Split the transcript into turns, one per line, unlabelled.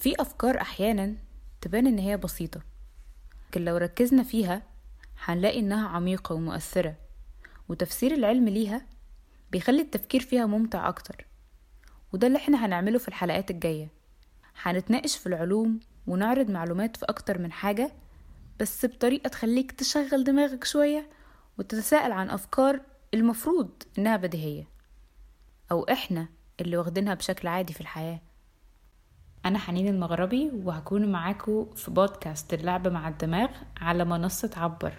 في أفكار أحيانا تبان إن هي بسيطة لكن لو ركزنا فيها هنلاقي إنها عميقة ومؤثرة وتفسير العلم ليها بيخلي التفكير فيها ممتع أكتر وده اللي إحنا هنعمله في الحلقات الجاية. هنتناقش في العلوم ونعرض معلومات في أكتر من حاجة بس بطريقة تخليك تشغل دماغك شوية وتتساءل عن أفكار المفروض إنها بديهية أو إحنا اللي واخدينها بشكل عادي في الحياة. أنا حنين المغربي وهكون معاكم في بودكاست اللعب مع الدماغ على منصة عبر.